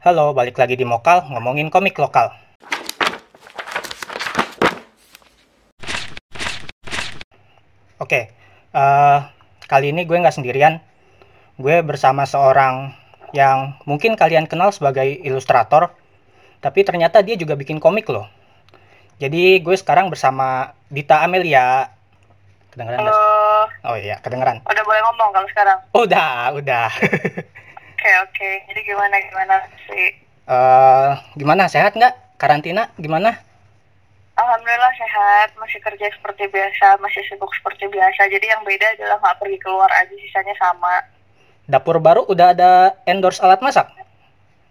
Halo, balik lagi di Mokal, ngomongin komik lokal. Oke, eh, kali ini gue nggak sendirian. Gue bersama seorang yang mungkin kalian kenal sebagai ilustrator, tapi ternyata dia juga bikin komik loh. Jadi gue sekarang bersama Dita Amelia. Kedengeran? Halo, Oh iya, kedengeran. udah boleh ngomong kalau sekarang? Udah, udah. Oke oke, jadi gimana gimana sih? Eh, gimana? Sehat nggak? Karantina gimana? Alhamdulillah sehat, masih kerja seperti biasa, masih sibuk seperti biasa. Jadi yang beda adalah nggak pergi keluar aja, sisanya sama. Dapur baru udah ada endorse alat masak?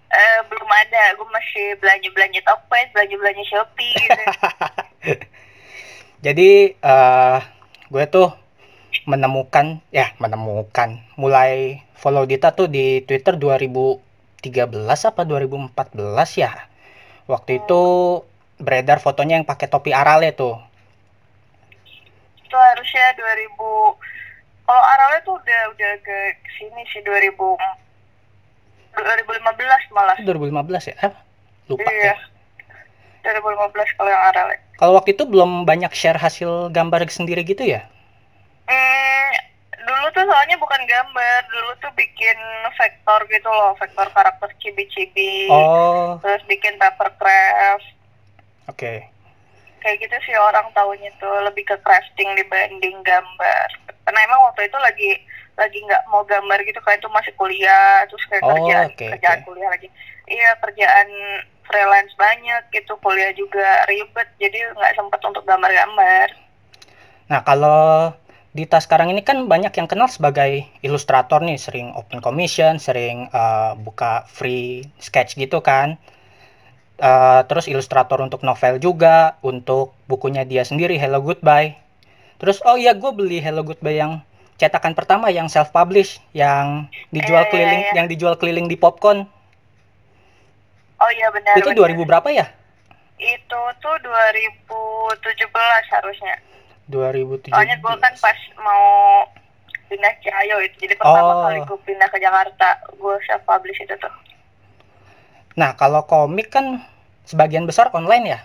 Eh belum ada, gue masih belanja belanja Tokped, belanja belanja Shopee gitu. Jadi eh gue tuh menemukan ya menemukan mulai follow Dita tuh di Twitter 2013 apa 2014 ya. Waktu itu beredar fotonya yang pakai topi Arale tuh. itu harusnya 2000 kalau Arale tuh udah udah ke sini sih 2000 2015 malah. Itu 2015 ya? Eh, lupa Iya. ya. 2015 kalau yang Arale. Kalau waktu itu belum banyak share hasil gambar sendiri gitu ya? Hmm, tuh soalnya bukan gambar, dulu tuh bikin vektor gitu loh, vektor karakter cibi-cibi, Oh, terus bikin paper craft, oke. kayak gitu sih orang tahunya tuh lebih ke crafting dibanding gambar. Karena emang waktu itu lagi lagi nggak mau gambar gitu, kayak itu masih kuliah, terus kayak Oh, kerjaan oke, kerjaan oke. kuliah lagi. Iya kerjaan freelance banyak gitu, kuliah juga ribet, jadi nggak sempet untuk gambar-gambar. Nah, kalau Dita sekarang ini kan banyak yang kenal sebagai ilustrator nih, sering open commission, sering eh, buka free sketch gitu kan. Eh, terus ilustrator untuk novel juga, untuk bukunya dia sendiri Hello Goodbye. Terus oh iya gue beli Hello Goodbye yang cetakan pertama yang self publish yang dijual Eh, iya, keliling iya. yang dijual keliling di Popcorn. Oh iya benar. Itu benar. 2000 berapa ya? Itu tuh 2017 harusnya. 2017. Soalnya gue kan pas mau pindah Ciayo itu. Jadi pertama Oh. kali gue pindah ke Jakarta, gue self publish itu tuh. Nah, kalau komik kan sebagian besar online ya?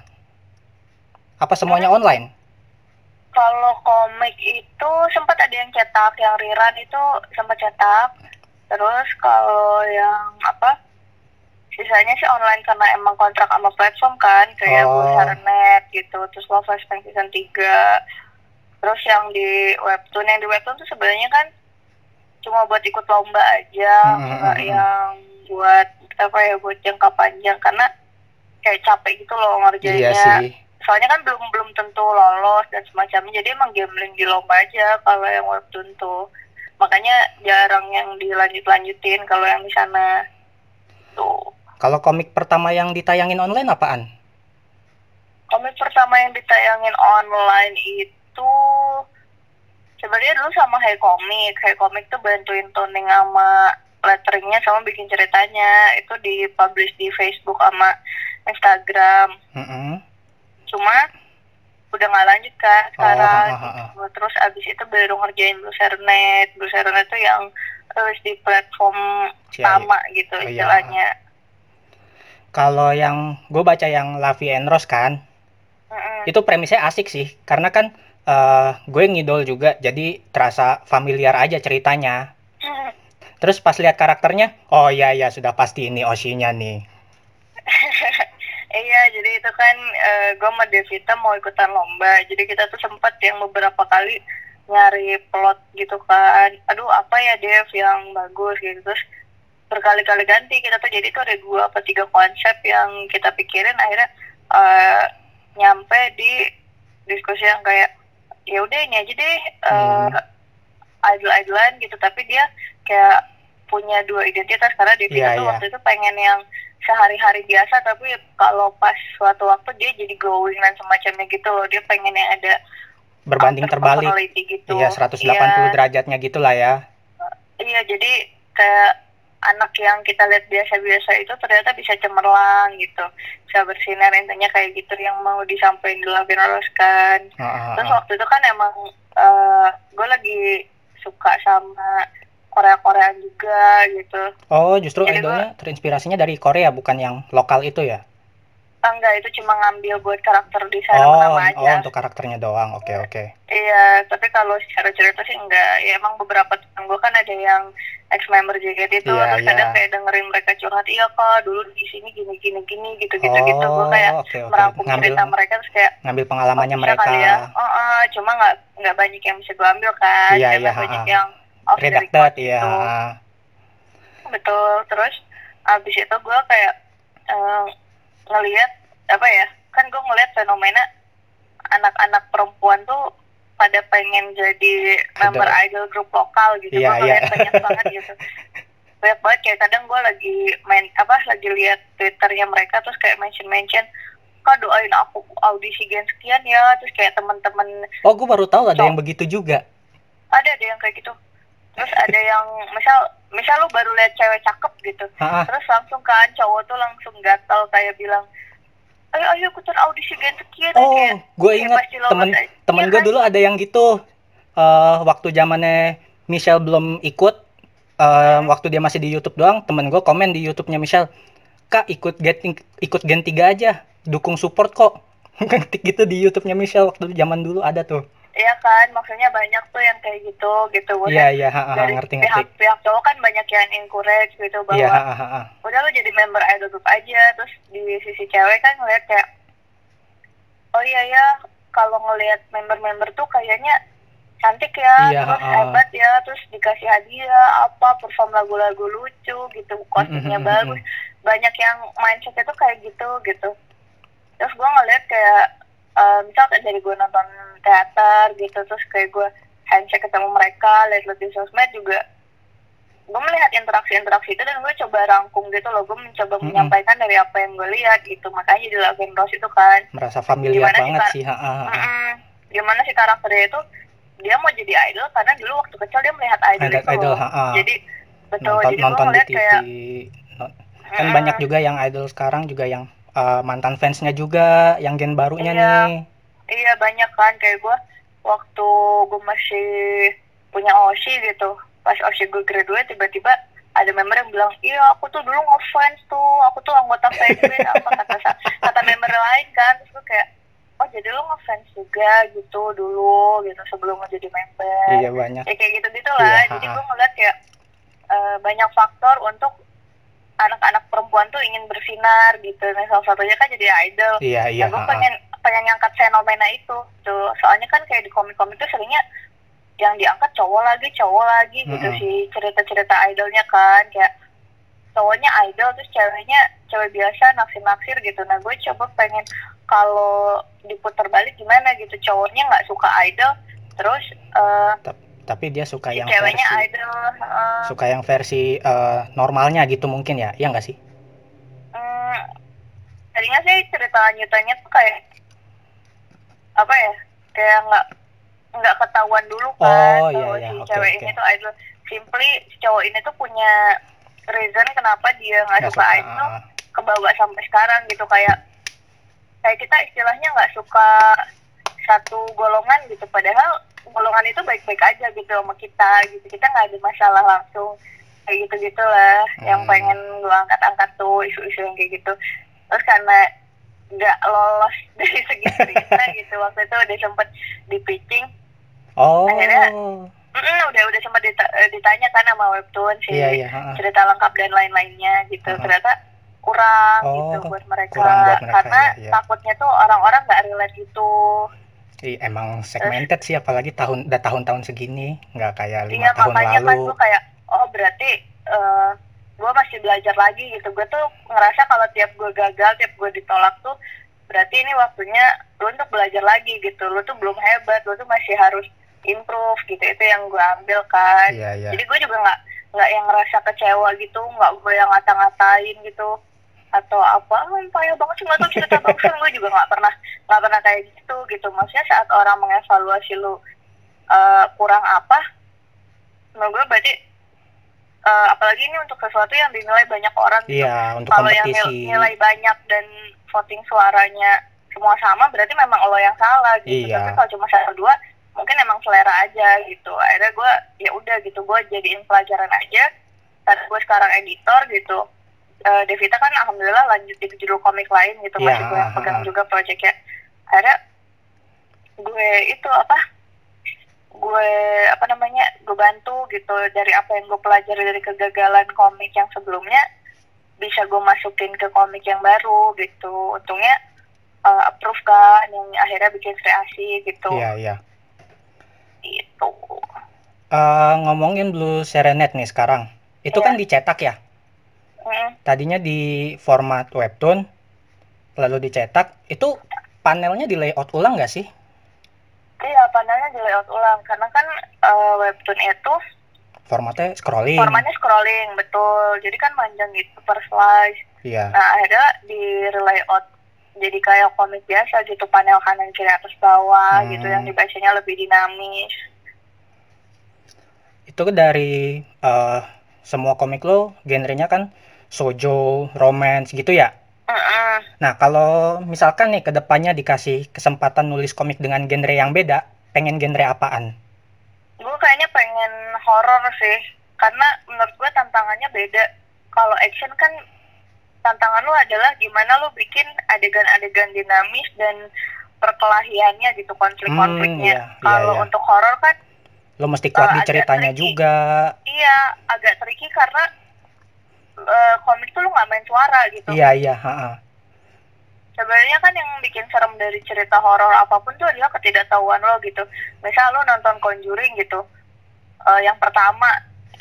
Apa semuanya online? Kalau komik itu sempat ada yang cetak, yang riran itu sempat cetak. Terus kalau yang apa? Sisanya sih online karena emang kontrak sama platform kan, kayak Oh. Net gitu, terus Love Bank Season 3. Terus yang di webtoon, yang di webtoon tuh sebenarnya kan cuma buat ikut lomba aja, Hmm, nggak hmm, hmm. yang buat apa ya buat jangka panjang karena kayak capek gitu loh ngerjainnya Iya sih. soalnya kan belum belum tentu lolos dan semacamnya jadi emang gambling di lomba aja kalau yang webtoon tuh makanya jarang yang dilanjut lanjutin kalau yang di sana tuh Kalau komik pertama yang ditayangin online apaan? komik pertama yang ditayangin online itu sebenarnya dulu sama Hey Komik Hey Komik tuh bantuin toning sama letteringnya sama bikin ceritanya itu dipublish di Facebook sama Instagram Mm-mm. cuma udah nggak lanjut kan sekarang Oh, ha, ha, gitu. terus abis itu baru ngerjain Bluesernet Bluesernet tuh yang terus di platform sama gitu Oh, iya. istilahnya Kalau yang gue baca yang Lavi and Rose kan, Mm-mm. itu premisnya asik sih. Karena kan eh, gue ngidol juga, jadi terasa familiar aja ceritanya. Terus pas lihat karakternya, oh iya iya sudah pasti ini Oshinya nih. Iya, jadi itu kan gue sama Devita mau ikutan lomba. Jadi kita tuh sempat yang beberapa kali nyari plot gitu kan. Aduh, apa ya Dev yang bagus gitu. Terus berkali-kali ganti kita tuh jadi tuh ada dua apa tiga konsep yang kita pikirin akhirnya eh, nyampe di diskusi yang kayak ya udah ini aja deh eh, Hmm. idol-idolan gitu tapi dia kayak punya dua identitas karena Devita Iya, tuh iya. waktu itu pengen yang sehari-hari biasa tapi kalau pas suatu waktu dia jadi glowing dan semacamnya gitu loh dia pengen yang ada Berbanding terbalik. gitu Iya 180 Iya, derajatnya gitulah ya. iya jadi kayak anak yang kita lihat biasa-biasa itu ternyata bisa cemerlang gitu bisa bersinar intinya kayak gitu yang mau disampaikan di Lavin Rose kan Ah, ah, terus ah. waktu itu kan emang gue lagi suka sama Korea-Koreaan juga gitu. Oh, justru Jadi idolnya terinspirasinya dari Korea, bukan yang lokal itu ya? Enggak, itu cuma ngambil buat karakter desain Oh, nama oh aja. untuk karakternya doang. Oke, oke. Iya, tapi kalau secara cerita sih enggak. Ya emang beberapa teman gue kan ada yang ex-member JKT itu, Iya, terus iya. kadang kayak dengerin mereka curhat, iya kak, dulu di sini gini gini gini gitu gitu gitu. Gue Oh, kayak oke, oke. merangkum Ngambil cerita mereka terus kayak ngambil pengalamannya oh, mereka. ya. Oh, oh, cuma nggak nggak banyak yang bisa gue ambil kan, Iya, karena iya, banyak ha-ha. yang off Redacted, record iya. gitu. ha. Betul. Terus abis itu gue kayak eh, ngelihat apa ya? Kan gue ngelihat fenomena anak-anak perempuan tuh pada pengen jadi member idol grup lokal gitu. Iya, gue iya. banyak banget gitu. Banyak banget kayak kadang gue lagi main apa lagi lihat twitternya mereka terus kayak mention mention kak doain aku audisi gen sekian ya terus kayak teman-teman Oh, gue baru tahu ada So- yang begitu juga. ada ada yang kayak gitu terus ada yang misal misal lu baru lihat cewek cakep gitu Ha-ha. terus langsung kan cowok tuh langsung gatal kayak bilang ayo ayo ikutan audisi gen sekian Oh, kayak gue kayak pasti lolos temen aja. temen Iya gue kan? dulu ada yang gitu. eh waktu zamannya Michelle belum ikut, eh waktu dia masih di YouTube doang, temen gue komen di YouTube-nya Michelle, kak ikut gen ikut gen 3 aja, dukung support kok. Gitu di YouTube-nya Michelle waktu zaman dulu ada tuh. Iya kan maksudnya banyak tuh yang kayak gitu gitu. Iya iya, dari ngerti ngerti. pihak pihak cowok kan banyak yang encourage gitu bahwa Iya, ha, ha, ha, udah lu jadi member idol group aja. Terus di sisi cewek kan ngeliat kayak oh iya ya kalau ngelihat member-member tuh kayaknya cantik ya Iya, terus ha-ha. hebat ya terus dikasih hadiah apa perform lagu-lagu lucu gitu kostumnya Mm, mm, mm, bagus banyak yang mindsetnya tuh kayak gitu gitu. Terus gue ngeliat kayak eh, misal kayak dari gue nonton teater gitu terus kayak gue handshake ketemu mereka lihat-lihat di sosmed juga gue melihat interaksi-interaksi itu dan gue coba rangkum gitu loh gue mencoba Mm-mm. menyampaikan dari apa yang gue lihat gitu makanya jadi lagu Rose itu kan Merasa familiar Gimana sih, banget Kak? sih, ha, ha, gimana sih karakternya itu dia mau jadi idol karena dulu waktu kecil dia melihat idol Ada itu idol, ha, ha. jadi betul nonton jadi gue nonton di ngeliat TV. kayak Kan mm-mm. banyak juga yang idol sekarang juga yang eh, mantan fansnya juga, yang gen barunya Iya. nih. Iya banyak kan kayak gue waktu gue masih punya Oshi gitu pas Oshi gue graduate tiba-tiba ada member yang bilang iya aku tuh dulu ngefans tuh aku tuh anggota fanbase apa kata kata member lain kan terus gue kayak oh jadi lu ngefans juga gitu dulu gitu sebelum lo jadi member Iya banyak. ya kayak gitu gitu lah Iya, jadi gue ngeliat kayak eh, banyak faktor untuk anak-anak perempuan tuh ingin bersinar gitu. Nah salah satunya kan jadi idol. Iya iya. Nah, gue pengen pengen ngangkat fenomena itu tuh. Soalnya kan kayak di komik-komik tuh seringnya yang diangkat cowok lagi cowok lagi gitu Mm-mm. sih. Cerita-cerita idolnya kan kayak cowoknya idol terus ceweknya cewek biasa naksir-naksir gitu. Nah gue coba pengen kalau diputar balik gimana gitu. Cowoknya nggak suka idol terus Tapi dia suka si yang versi idol eh, suka yang versi eh, normalnya gitu mungkin ya. Iya nggak sih? Hmm, tadinya sih cerita lanjutannya tuh kayak apa ya kayak nggak nggak ketahuan dulu kan Oh, iya, kalau iya. si Oke, cewek oke. ini tuh idol simply si cowok ini tuh punya reason kenapa dia nggak Nggak suka suka. idol ah. kebawa sampai sekarang gitu kayak kayak kita istilahnya nggak suka satu golongan gitu padahal golongan itu baik-baik aja gitu sama kita gitu kita nggak ada masalah langsung kayak gitu gitulah yang Hmm. pengen lu angkat-angkat tuh isu-isu yang kayak gitu terus karena nggak lolos dari segi cerita gitu waktu itu udah sempet di pitching Oh. Akhirnya- Mm-mm, udah udah sempat dita- eh, ditanya kan sama webtoon sih Iya iya. ha, ha. cerita lengkap dan lain-lainnya gitu Uh-huh. ternyata kurang Oh, gitu buat mereka, buat mereka, karena iya, iya. takutnya tuh orang-orang nggak relate gitu Ih, emang segmented sih apalagi tahun udah tahun-tahun segini nggak kayak lima iya tahun makanya kan lalu. gue kayak oh berarti eh gue masih belajar lagi gitu. Gue tuh ngerasa kalau tiap gue gagal tiap gue ditolak tuh berarti ini waktunya lu untuk belajar lagi gitu. Lu tuh belum hebat lu tuh masih harus improve gitu. Itu yang gue ambil kan. Iya iya. jadi gue juga nggak nggak yang ngerasa kecewa gitu nggak gue yang ngata-ngatain gitu atau apa ah, payah banget sih nggak tahu cerita bagus gue juga nggak pernah nggak pernah kayak gitu gitu. Maksudnya saat orang mengevaluasi lu eh, kurang apa menurut gue berarti eh, apalagi ini untuk sesuatu yang dinilai banyak orang gitu. Iya untuk kalau yang nil- nilai banyak dan voting suaranya semua sama berarti memang lo yang salah gitu. Iya. tapi kalau cuma satu dua mungkin emang selera aja gitu. Akhirnya gue ya udah gitu gue jadiin pelajaran aja. Saat gue sekarang editor gitu uh, Devita kan alhamdulillah lanjut di judul komik lain gitu Iya, masih gue yang pegang juga proyeknya akhirnya gue itu apa gue apa namanya gue bantu gitu dari apa yang gue pelajari dari kegagalan komik yang sebelumnya bisa gue masukin ke komik yang baru gitu untungnya uh, approve kan yang akhirnya bikin kreasi gitu Iya, iya. gitu Eh, ngomongin Blue Serenade nih sekarang. Itu Iya. kan dicetak ya? Tadinya di format webtoon, lalu dicetak. Itu panelnya di layout ulang nggak sih? iya panelnya di layout ulang karena kan uh, webtoon itu Formatnya scrolling. formatnya scrolling betul jadi kan panjang gitu per slice Iya. nah akhirnya di layout jadi kayak komik biasa gitu panel kanan kiri atas bawah Hmm. gitu yang dibacanya lebih dinamis Itu dari eh, semua komik lo, genrenya kan shoujo, romance gitu ya? Mm-mm. Nah, kalau misalkan nih ke depannya dikasih kesempatan nulis komik dengan genre yang beda, pengen genre apaan? gue kayaknya pengen horor sih karena menurut gue tantangannya beda kalau action kan tantangan lu adalah gimana lu bikin adegan-adegan dinamis dan perkelahiannya gitu konflik-konfliknya Hmm, iya, iya, kalau iya. untuk horor kan Lo mesti kuat Eh, di ceritanya tricky. juga. iya agak tricky karena eh, komik tuh lu nggak main suara gitu. Iya, iya, ha-ha. sebenarnya kan yang bikin serem dari cerita horor apa pun tuh adalah ketidaktahuan lo gitu. Misal lo nonton Conjuring gitu eh, yang pertama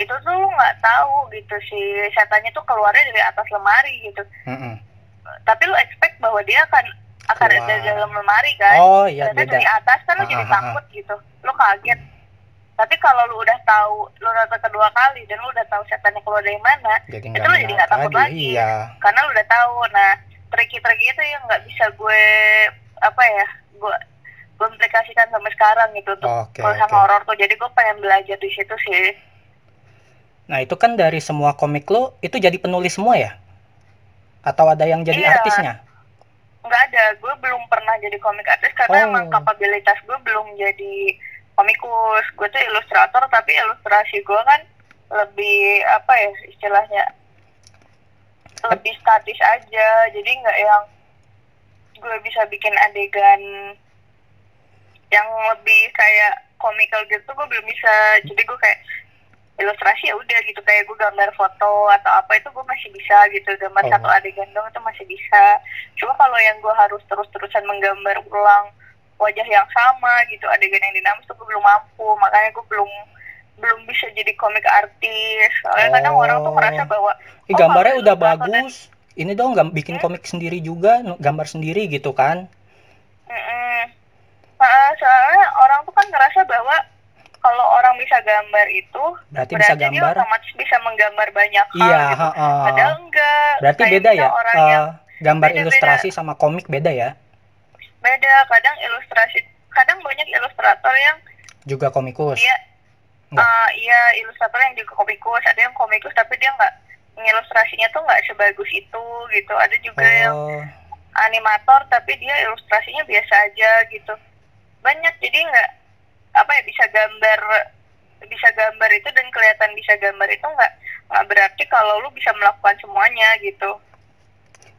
itu tuh lo nggak tahu gitu si setannya tuh keluarnya dari atas lemari gitu. Mm-mm. tapi lo expect bahwa dia akan akan ada dalam lemari kan? Oh, iya Ternyata beda. dari atas kan lo Ah, jadi takut gitu. Lo kaget tapi kalau lo udah tahu lo nonton kedua kali dan lo udah tahu setannya keluar dari mana Jadi itu lo jadi nggak takut lagi. Iya. karena lu udah tahu nah tricky-tricky itu yang nggak bisa gue apa ya gue gue implikasikan sampai sekarang gitu untuk Oke, tulisan oke. horor tuh jadi gue pengen belajar di situ sih Nah, itu kan dari semua komik lo, itu jadi penulis semua ya? Atau ada yang jadi Iya. artisnya? nggak ada gue belum pernah jadi komik artis karena Oh. emang kapabilitas gue belum jadi komikus. Gue tuh ilustrator tapi ilustrasi gue kan lebih apa ya istilahnya lebih statis aja. Jadi nggak yang gue bisa bikin adegan yang lebih kayak komikal gitu gue belum bisa. Jadi gue kayak ilustrasi ya udah gitu kayak gue gambar foto atau apa itu gue masih bisa gitu. Gambar Oh. satu adegan dong itu masih bisa. Cuma kalau yang gue harus terus-terusan menggambar ulang wajah yang sama gitu adegan yang dinamis tuh gue belum mampu makanya gue belum belum bisa jadi komik artis soalnya kadang Oh. orang tuh merasa bahwa Ih, Oh, gambarnya udah ilustrator dan- bagus. Ini dong gam- bikin Hmm? komik sendiri juga, gambar sendiri gitu kan? Mm-mm. Ah, soalnya orang tuh kan ngerasa bahwa kalau orang bisa gambar itu Berarti bisa berarti dia gambar. otomatis bisa menggambar banyak hal Iya, gitu. ha-ha. Padahal enggak. Berarti Kayak beda ya? Orang eh, yang gambar beda-beda. ilustrasi sama komik beda ya? Beda. Kadang ilustrasi, kadang banyak ilustrator yang Juga komikus. Enggak. ah, iya ilustrator yang juga komikus. Ada yang komikus tapi dia nggak ilustrasinya tuh nggak sebagus itu gitu. Ada juga yang Oh, animator tapi dia ilustrasinya biasa aja gitu banyak jadi nggak apa ya bisa gambar bisa gambar itu dan kelihatan bisa gambar itu nggak nggak berarti kalau lu bisa melakukan semuanya gitu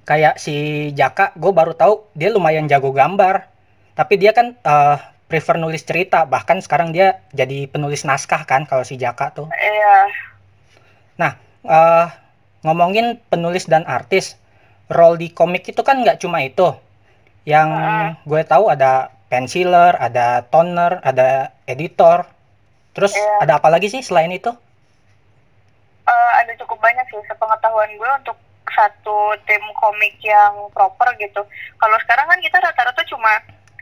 kayak si Jaka, gue baru tahu dia lumayan jago gambar. Tapi dia kan eh, prefer nulis cerita, bahkan sekarang dia jadi penulis naskah kan kalau si Jaka tuh. iya eh ngomongin penulis dan artis, role di komik itu kan nggak cuma itu. Yang Heeh. gue tahu ada penciler, ada toner, ada editor. Terus Iya. ada apa lagi sih selain itu? Eh, ada cukup banyak sih sepengetahuan gue untuk satu tim komik yang proper gitu kalau sekarang kan kita rata-rata cuma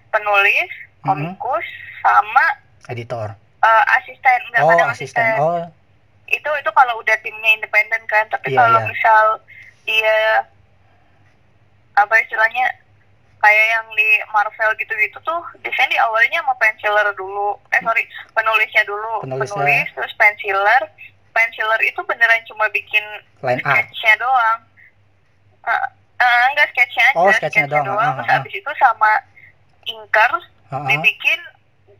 penulis Mhm. komikus sama Editor. eh, asisten nggak Oh, kadang asisten. Oh, itu itu kalau udah timnya independen kan tapi Iya, kalau iya. misal dia apa istilahnya kayak yang di Marvel gitu-gitu tuh biasanya di awalnya sama penciler dulu eh sorry penulisnya dulu Penulisnya. penulis terus penciler penciler itu beneran cuma bikin sketchnya doang Eh, eh, enggak sketchnya aja Oh, sketchnya doang. Ah, terus ah, ah. abis itu sama inker Heeh. dibikin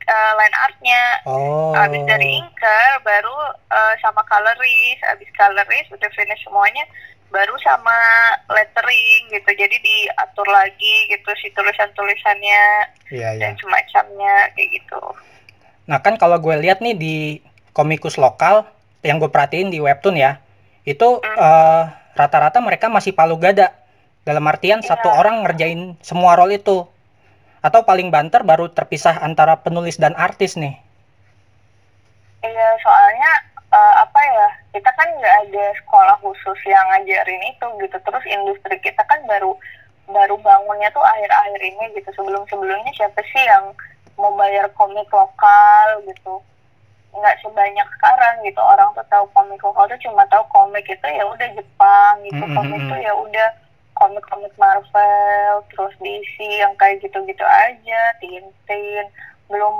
uh, line artnya Oh. Abis dari inker baru uh, sama coloris, abis coloris udah finish semuanya, baru sama lettering gitu. Jadi diatur lagi gitu si tulisan-tulisannya Iya, iya. dan semacamnya kayak gitu. Nah, kan kalau gue lihat nih di komikus lokal yang gue perhatiin di webtoon ya, itu Hmm. eh, rata-rata mereka masih palu gada. Dalam artian satu Iya. orang ngerjain semua role itu. Atau paling banter baru terpisah antara penulis dan artis nih. Iya soalnya uh, apa ya kita kan nggak ada sekolah khusus yang ngajarin itu gitu. Terus industri kita kan baru baru bangunnya tuh akhir-akhir ini gitu. Sebelum-sebelumnya siapa sih yang mau bayar komik lokal gitu? Nggak sebanyak sekarang gitu orang tuh tahu komik lokal tuh cuma tahu komik itu ya udah Jepang gitu Mm, mm, komik tuh ya udah komik-komik Marvel terus DC yang kayak gitu-gitu aja Tintin belum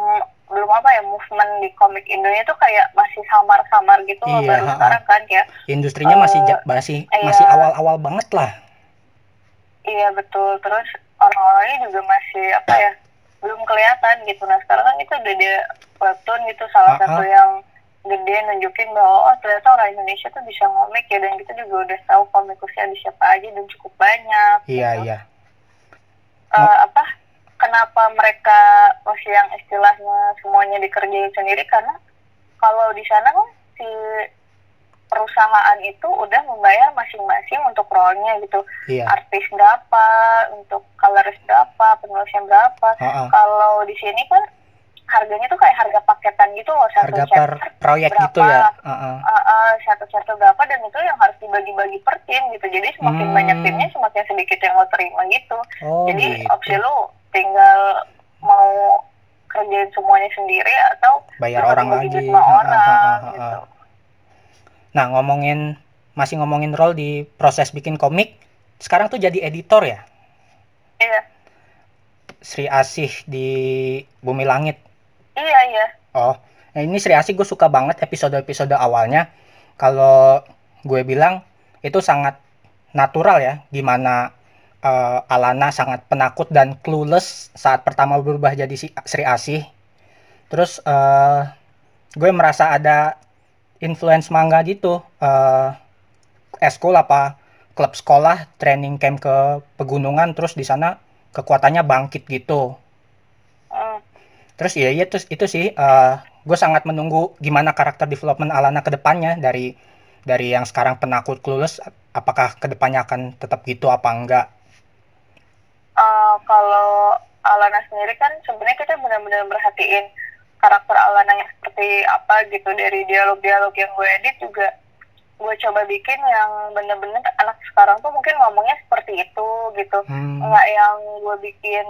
belum apa ya movement di komik Indonesia tuh kayak masih samar-samar gitu loh Iya, baru ha-ha. sekarang kan ya Industrinya masih Eh, masih iya. masih awal-awal banget lah. iya betul terus orang-orangnya juga masih apa ya belum kelihatan gitu nah sekarang kan itu udah ada webtoon gitu salah Ha-ha. satu yang gede nunjukin bahwa oh ternyata orang Indonesia tuh bisa ngomik ya dan kita juga udah tahu komikusnya ada siapa aja dan cukup banyak Iya, gitu. iya. Eh, apa kenapa mereka masih yang istilahnya semuanya dikerjain sendiri karena kalau di sana kan si perusahaan itu udah membayar masing-masing untuk role-nya gitu Iya. artis berapa untuk coloris berapa penulisnya berapa Ha-ha. kalau di sini kan harganya tuh kayak harga paketan gitu loh satu Harga per proyek berapa? gitu ya. Ha-ha. uh, uh, satu chapter berapa dan itu yang harus dibagi-bagi per tim gitu jadi semakin Hmm. banyak timnya semakin sedikit yang lo terima gitu Oh, jadi gitu. opsi lo tinggal mau kerjain semuanya sendiri atau Bayar orang lagi. sama orang ha-ha, ha-ha. gitu Nah, ngomongin masih ngomongin role di proses bikin komik, sekarang tuh jadi editor ya, iya Sri Asih di Bumi Langit. iya iya Oh, nah ini Sri Asih gue suka banget episode-episode awalnya. Kalau gue bilang itu sangat natural ya, gimana eh, Alana sangat penakut dan clueless saat pertama berubah jadi si Sri Asih. Terus eh, gue merasa ada influence manga gitu, eh eskul apa klub sekolah training camp ke pegunungan terus di sana kekuatannya bangkit gitu. Hmm. Terus iya iya terus itu sih eh gue sangat menunggu gimana karakter development Alana ke depannya dari dari yang sekarang penakut clueless apakah ke depannya akan tetap gitu apa enggak Eh, kalau Alana sendiri kan sebenarnya kita benar-benar merhatiin karakter Alana yang seperti apa gitu dari dialog-dialog yang gue edit juga gue coba bikin yang bener-bener anak sekarang tuh mungkin ngomongnya seperti itu gitu hmm, nggak yang gue bikin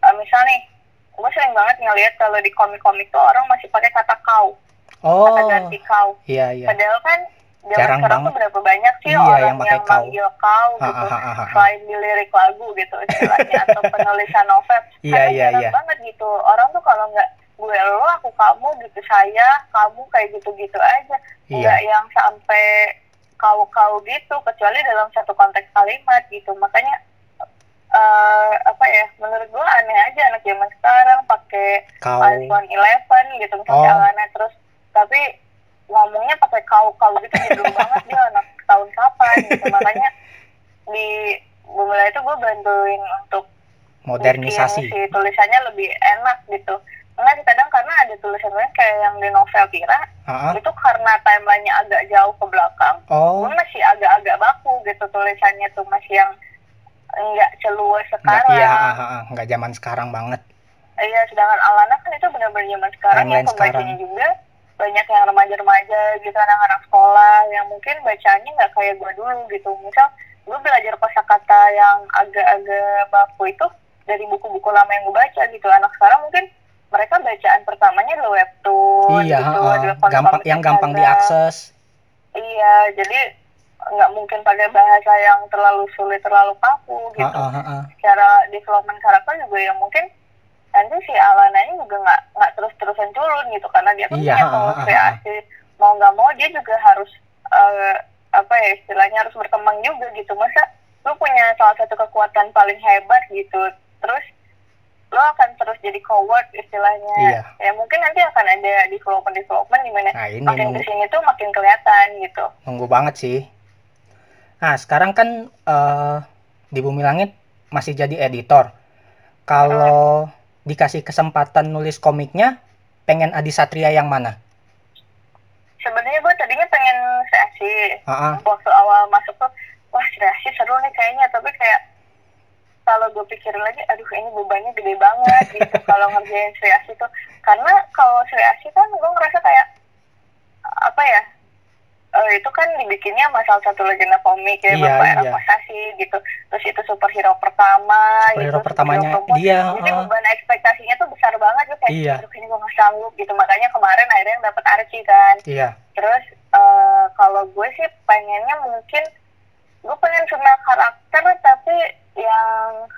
eh, misal nih gue sering banget ngeliat kalau di komik-komik tuh orang masih pakai kata kau oh kata ganti kau iya iya padahal kan zaman Jarang sekarang banget. tuh berapa banyak sih Iya, orang yang pakai yang kau. manggil kau Ha, gitu ha, ha, ha, ha. selain di lirik lagu gitu istilahnya atau penulisan novel Iya, iya, iya. banget gitu orang tuh kalau nggak gue lo aku kamu gitu saya kamu kayak gitu-gitu aja. Iya. nggak yang sampai kau-kau gitu kecuali dalam satu konteks kalimat gitu. Makanya eh apa ya menurut gue aneh aja anak zaman sekarang pakai kau. iPhone 11 gitu misalnya Oh. Alana terus. Tapi ngomongnya pakai kau-kau gitu jadul banget dia anak tahun kapan gitu. Makanya di Bumila itu gue bantuin untuk modernisasi. bikin si tulisannya lebih enak gitu enggak sih kadang karena ada tulisan lain kayak yang di novel Tira ha. itu karena timelinenya agak jauh ke belakang oh gue masih agak-agak baku gitu tulisannya tuh masih yang enggak seluas nggak sekarang iya ha, ha, ha. nggak zaman sekarang banget Iya, sedangkan Alana kan itu benar-benar zaman sekarang Timeline yang pembacanya juga banyak yang remaja-remaja gitu anak-anak sekolah yang mungkin bacaannya nggak kayak gue dulu gitu. Misal gue belajar kosakata yang agak-agak baku itu dari buku-buku lama yang gue baca gitu. Anak sekarang mungkin mereka bacaan pertamanya adalah webtoon iya gitu, adalah gampang yang gampang diakses. Iya, jadi nggak mungkin pakai bahasa yang terlalu sulit, terlalu kaku gitu. Ha, ha, ha. secara development karakter juga yang mungkin nanti si Alananya juga nggak nggak terus-terusan culun gitu karena dia kan Iya, punya ha, ha. kreasi. mau nggak mau dia juga harus eh, apa ya istilahnya harus berkembang juga gitu. Masa lu punya salah satu kekuatan paling hebat gitu terus lo akan terus jadi coward istilahnya Iya. ya mungkin nanti akan ada development development di mana Nah, ini makin nunggu, ke sini tuh makin kelihatan gitu nunggu banget sih. Nah, sekarang kan eh, di Bumi Langit masih jadi editor. Kalau dikasih kesempatan nulis komiknya, pengen Adi Satria yang mana? sebenarnya gue tadinya pengen seasi Ah, ah. waktu awal masuk tuh wah seasi seru nih kayaknya tapi kayak kalau gue pikirin lagi aduh ini bebannya gede banget gitu kalau ngerjain Sri Asi tuh karena kalau Sri Asi kan gue ngerasa kayak apa ya eh, itu kan dibikinnya masalah satu legenda komik ya Iya, Bapak iya. Era Pasasi gitu terus itu superhero pertama Superhero gitu pertamanya superhero dia, jadi ah. beban ekspektasinya tuh besar banget gue kayak Iya. ini gue nggak sanggup gitu makanya kemarin akhirnya yang dapet Archie kan Iya. Terus eh, kalau gue sih pengennya mungkin gue pengen female karakter tapi yang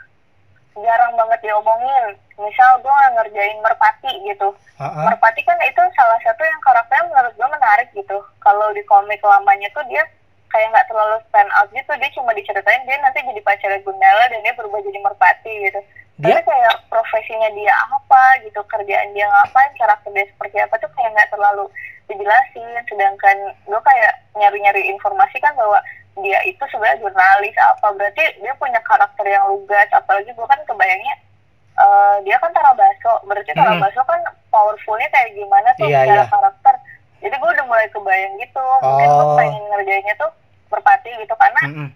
jarang banget diomongin. Misal gue ngerjain Merpati gitu. Ah. Merpati kan itu salah satu yang karakternya menurut gue menarik gitu. Kalau di komik lamanya tuh dia kayak nggak terlalu stand out gitu. Dia cuma diceritain dia nanti jadi pacarnya Gundala dan dia berubah jadi Merpati gitu. Dia Tapi kayak profesinya dia apa gitu, kerjaan dia ngapain, karakter dia seperti apa tuh kayak nggak terlalu dijelasin. Sedangkan gue kayak nyari-nyari informasi kan bahwa dia itu sebenarnya jurnalis apa berarti dia punya karakter yang lugas. Apalagi gue kan kebayangnya eh, dia kan Tarabaso, berarti Mm-mm. Tarabaso kan powerfulnya kayak gimana tuh secara iya. karakter. Jadi gue udah mulai kebayang gitu. Mungkin gue Oh. pengen ngerjainnya tuh merpati gitu karena Mm-mm.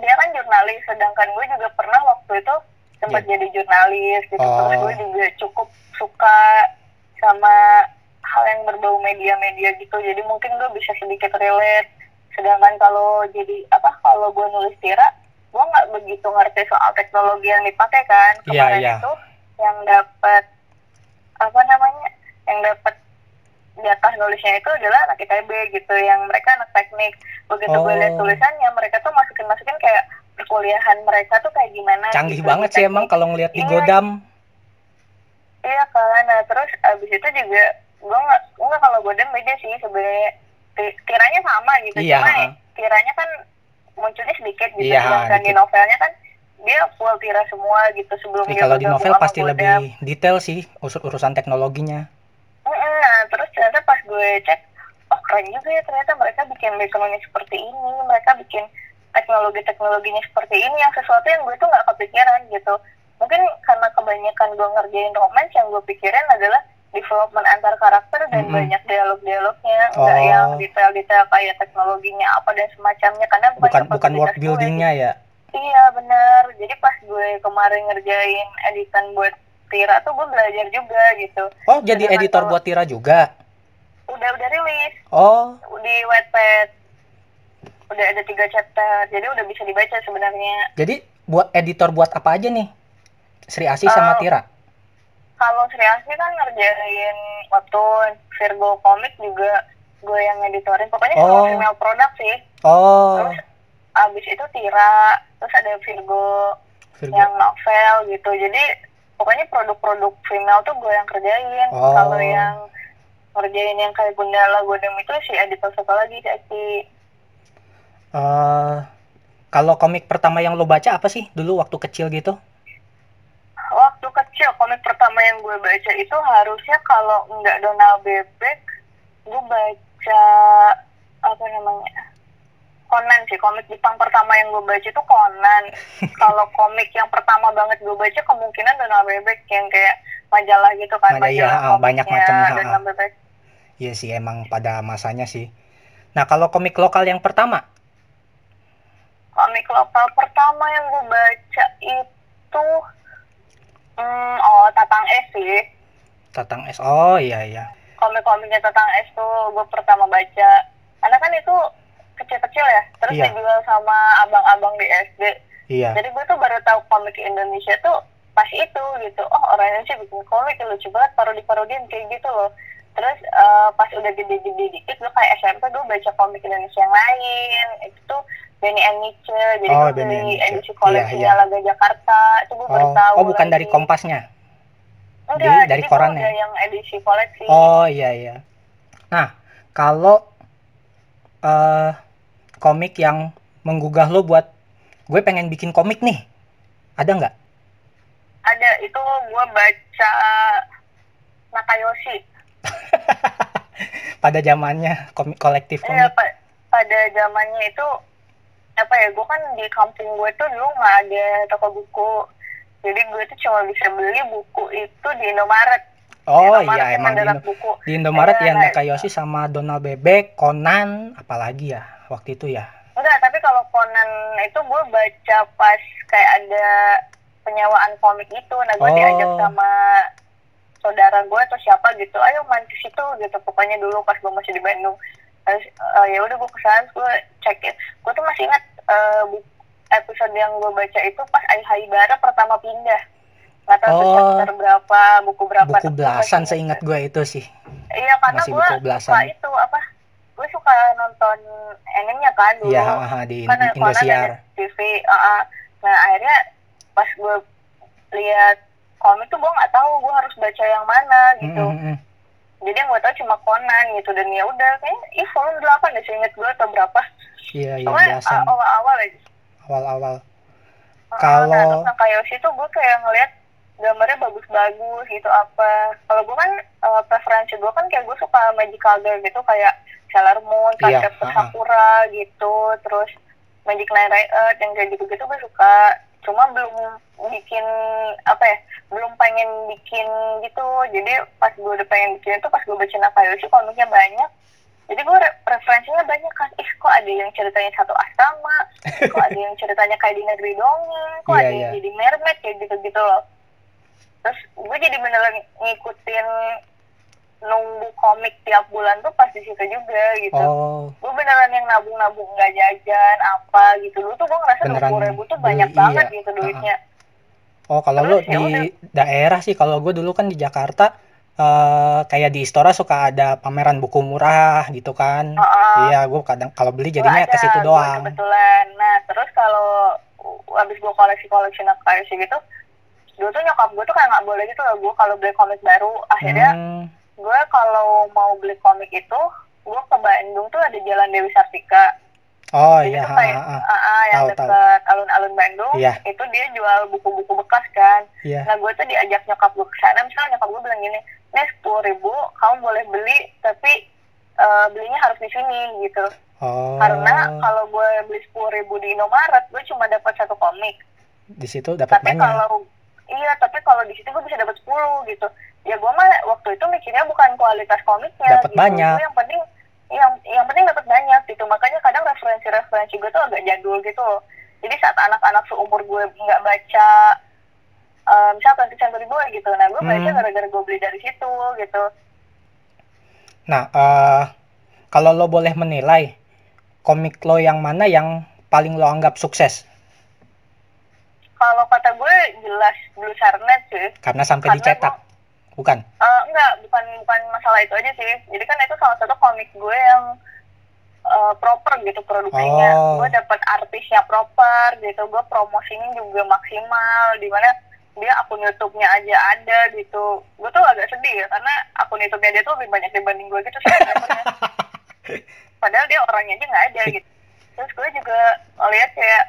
dia kan jurnalis sedangkan gue juga pernah waktu itu sempat jadi jurnalis gitu Oh. terus gue juga cukup suka sama hal yang berbau media-media gitu jadi mungkin gue bisa sedikit relate sedangkan kalau jadi apa kalau gue nulis tira gue nggak begitu ngerti soal teknologi yang dipakai kan Iya, kemarin iya. itu yang dapat apa namanya yang dapat jatah nulisnya itu adalah anak ITB gitu yang mereka anak teknik begitu gue lihat Oh. tulisannya mereka tuh masukin masukin kayak perkuliahan mereka tuh kayak gimana Canggih gitu, banget sih teknik. emang kalau ngelihat di Iya. Godam. iya kan nah terus abis itu juga gue nggak gue nggak kalau godam beda sih sebenarnya tiranya sama gitu Iya, cuma tiranya kan munculnya sedikit gitu Iya, sedangkan di novelnya kan dia full tira semua gitu sebelum dia kalau di novel pasti Godam. lebih detail sih usur urusan teknologinya. Nah, terus ternyata pas gue cek, oh keren juga ya ternyata mereka bikin backgroundnya seperti ini, mereka bikin teknologi-teknologinya seperti ini, yang sesuatu yang gue tuh nggak kepikiran gitu. Mungkin karena kebanyakan gue ngerjain romance, yang gue pikirin adalah development antar karakter dan Mm-mm. banyak dialog-dialognya, nggak Oh. yang detail-detail kayak teknologinya apa dan semacamnya. Karena Bukan bukan world buildingnya ya. Iya benar. Jadi pas gue kemarin ngerjain editan buat Tira tuh gue belajar juga gitu. Oh, jadi Sedangkan editor buat Tira juga. Udah udah rilis Oh, di Wattpad. Udah ada tiga chapter, jadi udah bisa dibaca sebenarnya. jadi buat editor buat apa aja nih? Sri Asih sama Oh. Tira. Kalau Sri Asmi kan ngerjain webtoon, Virgo Comic juga gue yang editorin. Pokoknya semua Oh. female product sih. Oh, Terus abis itu Tira, terus ada Virgo Virgo. yang novel gitu. Jadi pokoknya produk-produk female tuh gue yang kerjain. Oh. Kalau yang ngerjain yang kayak Gundala Godem itu si editor satu lagi si Aki. Eh, kalau komik pertama yang lo baca apa sih dulu waktu kecil gitu? Waktu kecil komik pertama yang gue baca itu harusnya kalau nggak Donald Bebek, gue baca apa namanya Conan sih komik Jepang pertama yang gue baca itu Conan. kalau komik yang pertama banget gue baca kemungkinan Donald Bebek yang kayak majalah gitu kan Majalah, iya, majalah ah, banyak macamnya, ah. Donald Bebek. Iya sih emang pada masanya sih. Nah, kalau komik lokal yang pertama, komik lokal pertama yang gue baca itu hmm, oh Tatang S sih Tatang S. Oh, iya iya. komik-komiknya Tatang S tuh gue pertama baca karena kan itu kecil-kecil ya terus Iya. dijual sama abang-abang di SD Iya. jadi gue tuh baru tahu komik Indonesia tuh pas itu gitu oh orang Indonesia bikin komik lucu banget parodi-parodiin kayak gitu loh terus eh, pas udah gede-gede dikit gue kayak SMP gue baca komik Indonesia yang lain itu tuh Benny and Nietzsche jadi Oh, gue beli edisi Iya, koleksinya iya. Laga Jakarta itu gue baru Oh, tahu oh bukan dari lagi. Kompasnya. Enggak, dari- dari korannya. udah yang edisi koleksi Oh, iya iya. Nah, kalau eh komik yang menggugah lo buat gue pengen bikin komik nih. Ada nggak? ada itu gue baca Nakayoshi pada zamannya komik kolektif Iya, komik pa pada zamannya itu apa ya, gue kan di kampung gue tuh dulu nggak ada toko buku. Jadi gue tuh cuma bisa beli buku itu di Indomaret. oh Indomaret iya yang emang di, Indo- buku. di Indomaret Iya, ya nah, Nakayoshi sama Donald Bebek Conan apalagi ya waktu itu ya Enggak, tapi kalau Conan itu gue baca pas kayak ada penyewaan komik itu. Nah, gue Oh. diajak sama saudara gue atau siapa gitu, ayo main ke situ gitu. Pokoknya dulu pas gue masih di Bandung. Eh, ya udah gue ke sana, gue cekin. Gue tuh masih ingat eh, bu- episode yang gue baca itu pas Ai Haibara pertama pindah. Nggak tahu Oh. chapter berapa, buku berapa. buku belasan seingat gue itu sih Iya, karena gue buku suka itu apa? Gue suka nonton animenya kan dulu iya haha, di Conan Indosiar TV uh, uh. nah akhirnya pas gue lihat komik tuh gue nggak tahu gue harus baca yang mana gitu Mm, mm, mm. Jadi yang gue tahu cuma Conan gitu. Dan ya udah kayaknya ih volume delapan deh seinget gue atau berapa. Iya iya belasan. uh, awal-awal aja. Awal-awal. Uh, Kalau- nah, Nakayoshi tuh gue kayak ngeliat gambarnya bagus-bagus gitu apa. Kalau gue kan uh, preferensi gue kan kayak gue suka magical girl gitu kayak Sailor Moon, Iya, Cardcaptor ha-ha. Sakura gitu. Terus Magic Knight Riot yang kayak gitu-gitu gue suka cuma belum bikin apa ya belum pengen bikin gitu. Jadi pas gue udah pengen bikin itu pas gue baca Nakayoshi komiknya banyak. Jadi gue re- referensinya banyak kan ih kok ada yang ceritanya satu asrama? Kok ada yang ceritanya kayak di negeri dongeng? Kok Iya, ada iya. yang jadi mermaid kayak gitu-gitu loh. Terus gue jadi beneran ngikutin nunggu komik tiap bulan tuh pas di situ juga gitu oh gue beneran yang nabung-nabung nggak jajan apa gitu dulu tuh gue ngerasa dua puluh ribu tuh beli, banyak banget iya. gitu duitnya Oh, kalau lu ya di udah. daerah sih, kalau gue dulu kan di Jakarta, eh kayak di Istora suka ada pameran buku murah gitu kan. Heeh. Iya, gue kadang kalau beli jadinya ke situ gua doang. kebetulan nah terus kalau uh, abis gue koleksi koleksi kayak gitu dulu tuh nyokap gue tuh kayak nggak boleh gitu loh gue kalau beli komik baru akhirnya Hmm, gue kalau mau beli komik itu gue ke Bandung tuh ada jalan Dewi Sartika. Oh Jadi iya, tuh kayak ha, ha, ha. ah, ah, yang dekat alun-alun Bandung Iya. itu dia jual buku-buku bekas kan. Iya. nah gue tuh diajak nyokap gue ke sana. Misalnya nyokap gue bilang gini nih sepuluh ribu kamu boleh beli tapi eh, belinya harus di sini gitu. Oh, karena kalau gue beli sepuluh ribu di Indomaret gue cuma dapat satu komik. Di situ dapat tapi kalau iya tapi kalau di situ gue bisa dapat 10 gitu ya gue mah waktu itu mikirnya bukan kualitas komiknya Dapat gitu. banyak. Yang penting yang yang penting dapat banyak gitu. Makanya kadang referensi-referensi gue tuh agak jadul gitu loh. Jadi saat anak-anak seumur gue nggak baca eh, misalnya 20th Century Boy gitu. Nah gue baca Hmm. gara-gara gue beli dari situ gitu. Nah, eh kalau lo boleh menilai komik lo yang mana yang paling lo anggap sukses? Kalau kata gue jelas Blue Sarnet sih. Karena sampai Karena dicetak, bukan? Eh, enggak, bukan bukan masalah itu aja sih. Jadi kan itu salah satu komik gue yang eh, proper gitu produksinya. Oh. Gue dapet artisnya proper gitu. Gue promosinya juga maksimal. Di mana dia akun YouTube-nya aja ada gitu. Gue tuh agak sedih ya karena akun YouTube-nya dia tuh lebih banyak dibanding gue gitu subscribernya. Padahal dia orangnya aja nggak ada gitu. Terus gue juga ngeliat kayak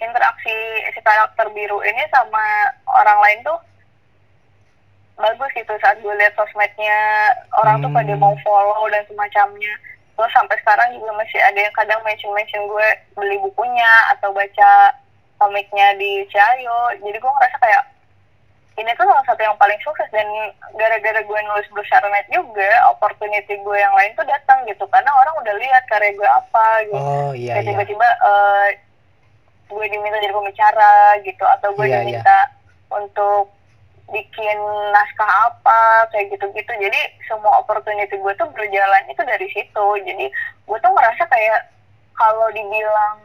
interaksi si karakter biru ini sama orang lain tuh bagus gitu saat gue lihat sosmednya orang tuh pada Hmm. mau follow dan semacamnya. Terus sampai sekarang juga masih ada yang kadang mention mention gue beli bukunya atau baca komiknya di Ciayo jadi gue ngerasa kayak ini tuh salah satu yang paling sukses. Dan gara-gara gue nulis Blue Net juga opportunity gue yang lain tuh datang gitu. Karena orang udah lihat karya gue apa gitu. Oh iya iya. tiba-tiba eh, gue diminta jadi pembicara gitu. Atau gue Iya, diminta untuk bikin naskah apa kayak gitu-gitu jadi semua opportunity gue tuh berjalan itu dari situ jadi gue tuh ngerasa kayak kalau dibilang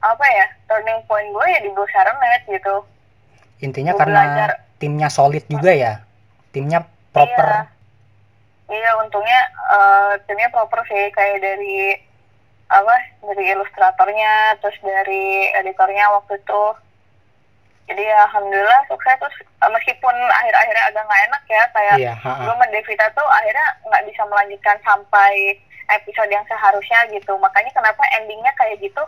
apa ya turning point gue ya di Blue Net gitu Intinya Gua karena belajar. timnya solid juga ya. Timnya proper. Iya, untungnya eh, timnya proper sih kayak dari apa dari ilustratornya terus dari editornya waktu itu jadi ya alhamdulillah sukses terus eh, meskipun akhir-akhirnya agak nggak enak ya kayak Iya, ha, ha. gue sama Devita tuh akhirnya nggak bisa melanjutkan sampai episode yang seharusnya gitu makanya kenapa endingnya kayak gitu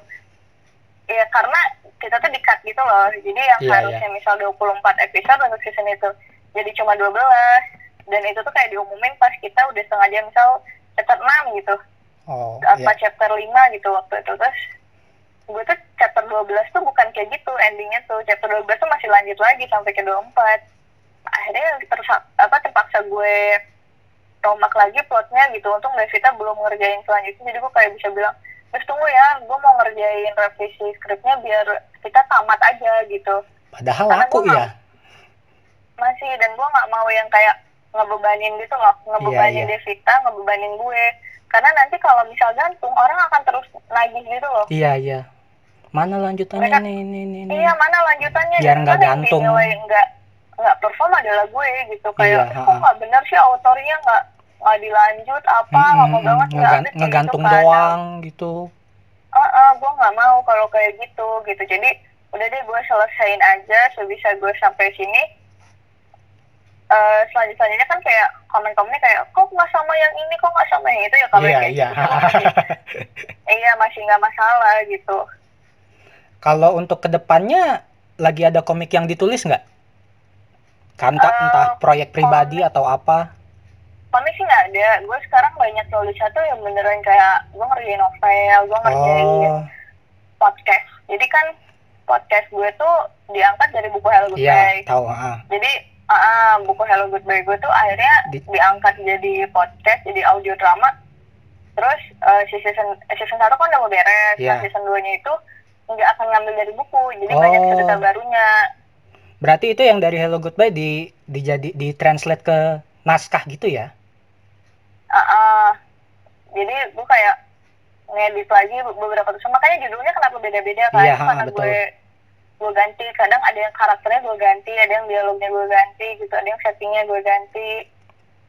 ya karena kita tuh di-cut gitu loh. Jadi yang Iya, harusnya misal 24 episode untuk season itu jadi cuma 12. Dan itu tuh kayak diumumin pas kita udah setengah jam misal chapter 6 gitu. Oh, Apa iya. chapter 5 gitu waktu itu. Terus gue tuh chapter 12 tuh bukan kayak gitu endingnya tuh. Chapter 12 tuh masih lanjut lagi sampai ke 24. Akhirnya tersa apa terpaksa gue tomak lagi plotnya gitu. Untung Devita belum ngerjain selanjutnya. Jadi gue kayak bisa bilang, terus tunggu ya, gue mau ngerjain revisi skripnya biar kita tamat aja gitu. Padahal Karena aku ya. Masih, dan gue nggak mau yang kayak ngebebanin gitu loh. Ngebebanin Iya, iya. Devita, ngebebanin gue. Karena nanti kalau misal gantung, orang akan terus nagih gitu loh. Iya, iya. Mana lanjutannya Mereka- nih, nih, nih, nih. Iya mana lanjutannya Biar nggak kan gantung. nggak nggak perform adalah gue gitu kayak Iya, "Eh, kok nggak bener sih autornya nggak nggak dilanjut apa nggak mau Mm-mm, banget nggak ada ngegantung gitu kan. doang gitu. Ah, ah, gue nggak mau kalau kayak gitu gitu jadi udah deh gue selesain aja sebisa gue sampai sini Eh selanjutnya kan kayak komen-komennya kayak kok nggak sama yang ini kok nggak sama yang itu ya kalau Iya, yang kayak iya. gitu iya masih nggak masalah gitu Kalau untuk ke depannya lagi ada komik yang ditulis nggak? Kan entah, Eh, entah proyek pribadi atau apa? komik sih nggak ada gue sekarang banyak nulis satu yang beneran kayak gue ngerjain novel gue ngerjain Oh, podcast jadi kan podcast gue tuh diangkat dari buku Hello iya, Goodbye tahu. ah. jadi ah, buku Hello Goodbye gue tuh akhirnya Di- diangkat jadi podcast jadi audio drama terus si season eh, season satu kan udah mau beres Iya. nah season 2 nya itu nggak akan ngambil dari buku jadi Oh. banyak cerita barunya Berarti itu yang dari Hello Goodbye di dijadi di translate ke naskah gitu ya? Ah, ah. jadi gue kayak ngedit lagi beberapa tuh makanya judulnya kenapa beda-beda kan Iya, karena betul. gue gue ganti kadang ada yang karakternya gue ganti ada yang dialognya gue ganti gitu ada yang settingnya gue ganti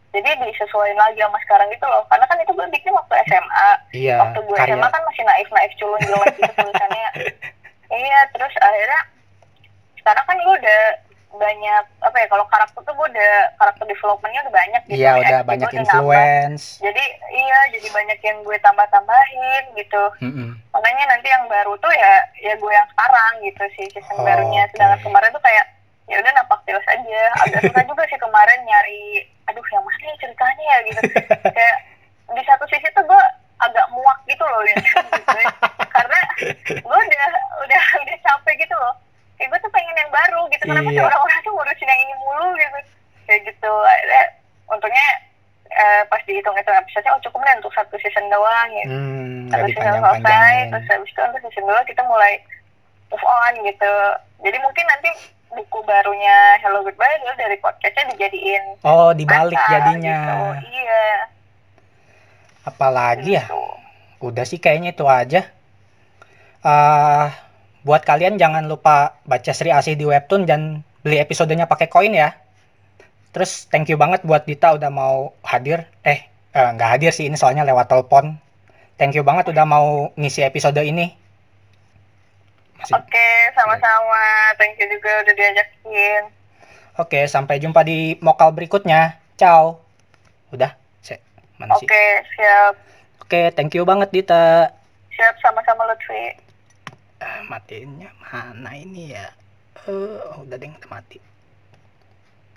jadi disesuaikan lagi sama sekarang gitu loh karena kan itu gue bikin waktu SMA Iya, waktu gue karya. SMA kan masih naif naif culun jelek gitu tulisannya iya terus akhirnya sekarang kan gue udah banyak apa ya kalau karakter tuh gue udah karakter developmentnya udah banyak gitu Iya, ya. udah Jadi banyak udah nambah. influence. jadi iya jadi banyak yang gue tambah tambahin gitu Mm-mm. makanya nanti yang baru tuh ya ya gue yang sekarang gitu sih season Oh, barunya sedangkan kemarin tuh kayak ya udah napak tilas aja. Agak susah juga sih kemarin nyari aduh yang mana ya ceritanya ya? Gitu. Kayak di satu sisi tuh gue agak muak gitu loh lihat gitu ya. karena gue udah udah udah capek gitu loh. Kayak gue tuh pengen yang baru gitu. Kenapa sih Iya. orang-orang tuh ngurusin yang ini mulu gitu? Kayak gitu. Akhirnya untungnya eh, pas dihitung-hitung episode oh cukup deh untuk satu season doang gitu Hmm, habis season selesai. Terus habis itu untuk season 2 kita mulai move on gitu. Jadi mungkin nanti buku barunya Hello Goodbye itu dari podcastnya dijadiin Oh, dibalik naskah jadinya. gitu. iya Apalagi ya? gitu. Udah sih kayaknya itu aja. ah buat kalian jangan lupa baca Sri Asih di webtoon dan beli episodenya pakai koin ya. Terus thank you banget buat Dita udah mau hadir. Eh, eh, nggak hadir sih ini soalnya lewat telepon. Thank you banget udah mau ngisi episode ini. Oke sama-sama thank you juga udah diajakin Oke, sampai jumpa di mokal berikutnya. Ciao. Udah, mana oke siap Oke, thank you banget Dita. siap sama-sama Lutfi Ah, matiinnya mana ini ya? Eh, udah deh, udah mati.